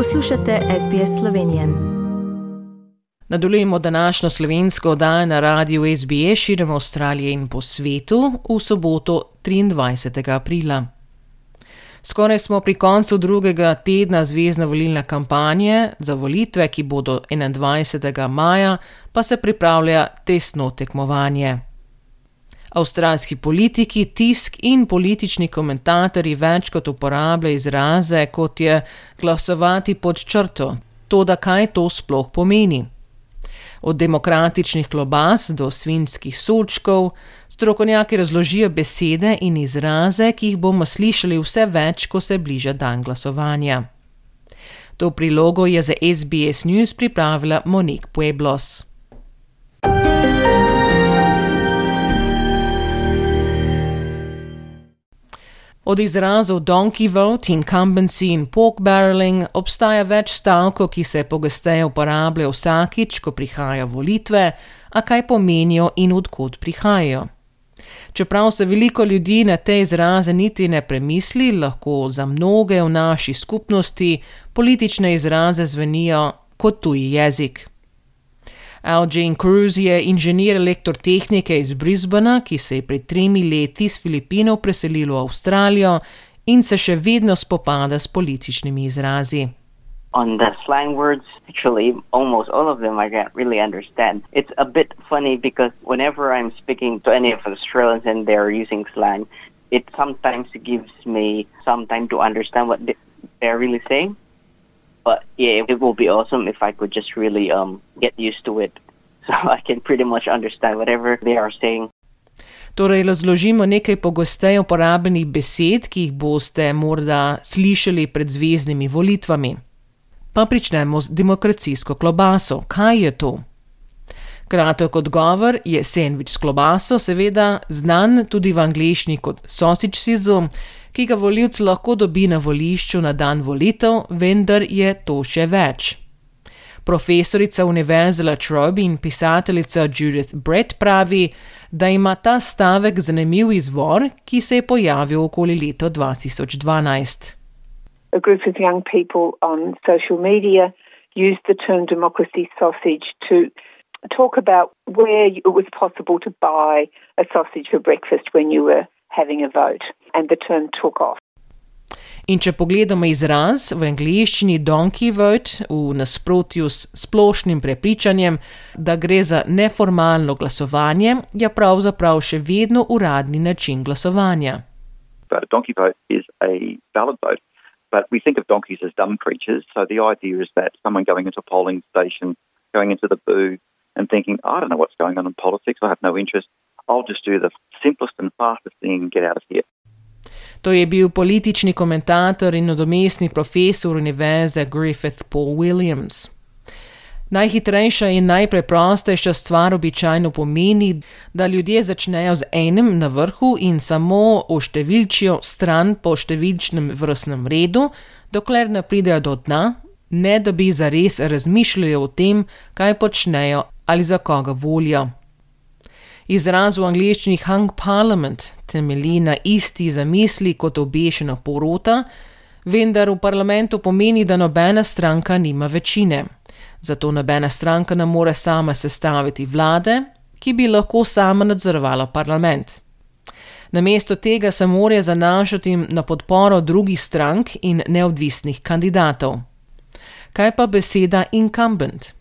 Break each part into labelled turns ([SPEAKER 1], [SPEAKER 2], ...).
[SPEAKER 1] Poslušate SBS Slovenijo. Nadaljujemo današnjo slovensko oddajo na radiju SBS širom Avstralije in po svetu v soboto 23. aprila. Skoraj smo pri koncu drugega tedna zvezdne volilne kampanje, za volitve, ki bodo 21. maja, pa se pripravlja tesno tekmovanje. Avstralski politiki, tisk in politični komentatorji večkrat uporabljajo izraze, kot je glasovati pod črto, to, da kaj to sploh pomeni. Od demokratičnih klobas do svinskih sulčkov, strokovnjaki razložijo besede in izraze, ki jih bomo slišali vse več, ko se bliža dan glasovanja. To prilogo je za SBS News pripravila Monique Pueblos. Od izrazov donkey vote, incumbency in pork barreling obstaja več stavkov, ki se pogosteje uporabljajo vsakič, ko prihajajo volitve, a kaj pomenijo in odkot prihajajo. Čeprav se veliko ljudi na te izraze niti ne premisli, lahko za mnoge v naši skupnosti politične izraze zvenijo kot tuji jezik. Algene Cruz je inženir elektrotehnike iz Brisbana, ki se je pred tremi leti z Filipinov preselil v Avstralijo in se še vedno spopada s političnimi izrazi.
[SPEAKER 2] On the slang words, actually, almost all of them I can't really understand. It's a bit funny because whenever I'm speaking to any of the Australians and they're using slang, it sometimes gives me some time to understand what they're really saying. But yeah, it will be awesome if I could just really um, get used to it, so I can pretty much understand whatever they are saying.
[SPEAKER 1] Torej, razložimo nekaj pogosteje uporabljenih besed, ki jih boste morda slišali pred zvezdnimi volitvami. Pa pričnemo z demokracijsko klobaso. Kaj je to? Kratek odgovor je sendvič s klobaso, seveda znan tudi v angliščini kot sausage sizzle, ki ga voljivc lahko dobi na volišču na dan volitev, vendar je to še več. Profesorica Univerze La Trobe in pisateljica Judith Brett pravi, da ima ta stavek zanimiv izvor, ki se je pojavil okoli leta 2012.
[SPEAKER 3] A group of young people on social media used the term democracy sausage to talk about where it was possible to buy a sausage for breakfast when you were having a vote, and the term took off.
[SPEAKER 1] In če pogledamo izraz v angleščini donkey vote v nasprotju s splošnim prepričanjem, da gre za neformalno glasovanje, je pravzaprav še vedno uradni način glasovanja.
[SPEAKER 4] Donkey vote is a valid vote, but we think of donkeys as dumb creatures. So the idea is that someone going into a polling station, going into the booth, and thinking, I don't know what's going on in politics, I have no interest, I'll just do the simplest and fastest thing and get out of here.
[SPEAKER 1] To je bil politični komentator in nadomestni profesor univerze Griffith Paul Williams. Najhitrejša in najpreprostejša stvar običajno pomeni, da ljudje začnejo z enim na vrhu in samo oštevilčijo stran po številčnem vrstnem redu, dokler ne pridejo do dna, ne da bi zares razmišljali o tem, kaj počnejo ali za koga volijo. Izraz v angliščini hung parliament temelji na isti zamisli kot obešena porota, vendar v parlamentu pomeni, da nobena stranka nima večine. Zato nobena stranka ne more sama sestaviti vlade, ki bi lahko sama nadzorovala parlament. Namesto tega se mora zanašati na podporo drugih strank in neodvisnih kandidatov. Kaj pa beseda incumbent?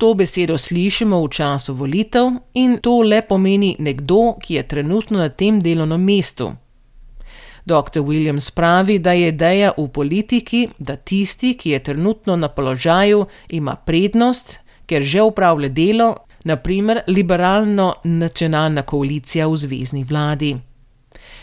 [SPEAKER 1] To besedo slišimo v času volitev in to le pomeni nekdo, ki je trenutno na tem delovnem mestu. Dr. Williams pravi, da je ideja v politiki, da tisti, ki je trenutno na položaju, ima prednost, ker že upravlja delo, naprimer liberalno nacionalna koalicija v zvezdni vladi.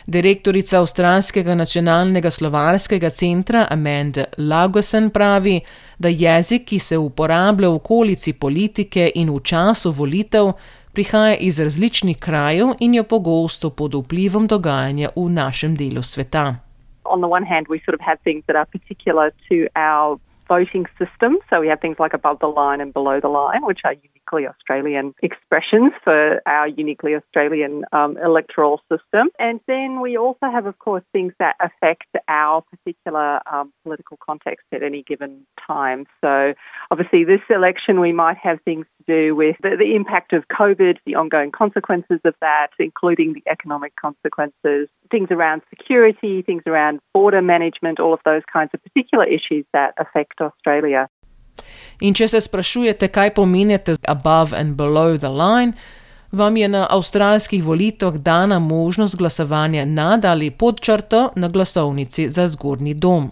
[SPEAKER 1] Direktorica Avstralskega nacionalnega slovarskega centra Amanda Lagosen pravi, da jezik, ki se uporablja v okolici politike in v času volitev, prihaja iz različnih krajev in je pogosto pod vplivom dogajanja v našem delu sveta.
[SPEAKER 5] On the one hand, we sort of have things that are particular to our voting system. So we have things like above the line and below the line, which are uniquely Australian expressions for our uniquely Australian um, electoral system. And then we also have, of course, things that affect our particular um, political context at any given time. So, obviously, this election, we might have things to do with the, the impact of COVID, the ongoing consequences of that, including the economic consequences, things around security, things around border management, all of those kinds of particular issues that affect Australia.
[SPEAKER 1] In če se sprašujete, kaj pomenite above and below the line, vam je na avstralskih volitvah dana možnost glasovanja nad ali pod črto na glasovnici za zgornji dom.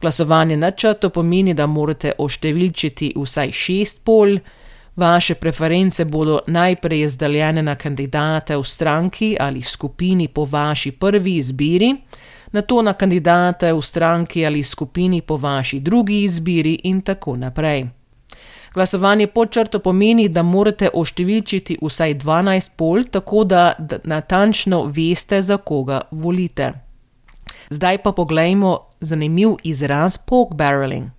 [SPEAKER 1] Glasovanje nad črto pomeni, da morate oštevilčiti vsaj šest pol, vaše preference bodo najprej razdeljene na kandidate v stranki ali skupini po vaši prvi izbiri, na to na kandidate v stranki ali skupini po vaši drugi izbiri in tako naprej. Glasovanje pod črto pomeni, da morate oštevilčiti vsaj 12 pol, tako da natančno veste, za koga volite. Zdaj pa poglejmo zanimiv izraz pork barreling.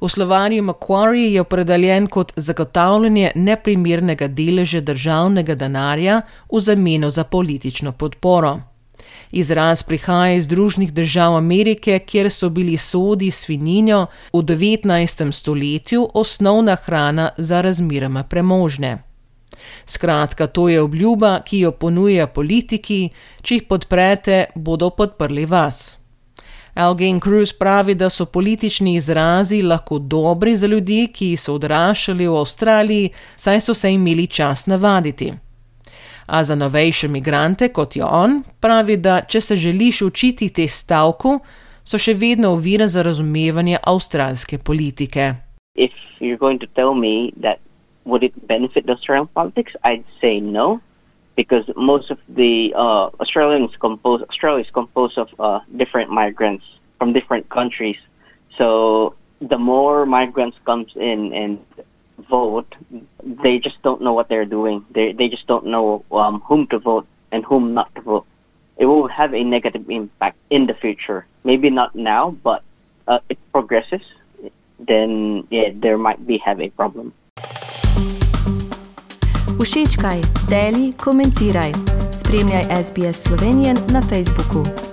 [SPEAKER 1] V slovanju Macquarie je opredeljen kot zagotavljanje neprimernega deleža državnega denarja v zameno za politično podporo. Izraz prihaja iz Združenih držav Amerike, kjer so bili sodi svininjo v 19. stoletju osnovna hrana za razmeroma premožne. Skratka, to je obljuba, ki jo ponuja politiki, če jih podprete, bodo podprli vas. Algen Cruz pravi, da so politični izrazi lahko dobri za ljudi, ki so odraščali v Avstraliji, saj so se imeli čas navaditi a za novejše migrante, kot je on, pravi, da če se želiš učiti te stavku, so še vedno ovire za razumevanje avstralske politike.
[SPEAKER 2] If you're going to tell me that would it benefit the Australian politics, I'd say no, because most of the uh, Australians compose Australia is composed of uh, different migrants from different countries. So the more migrants comes in and vote, they just don't know what they're doing. They they just don't know um, whom to vote and whom not to vote. It will have a negative impact in the future. Maybe not now, but uh, it progresses. Then yeah, there might be have a problem.
[SPEAKER 6] Všečkaj, deli, komentiraj. Spremljaj SBS Slovenijo na Facebooku.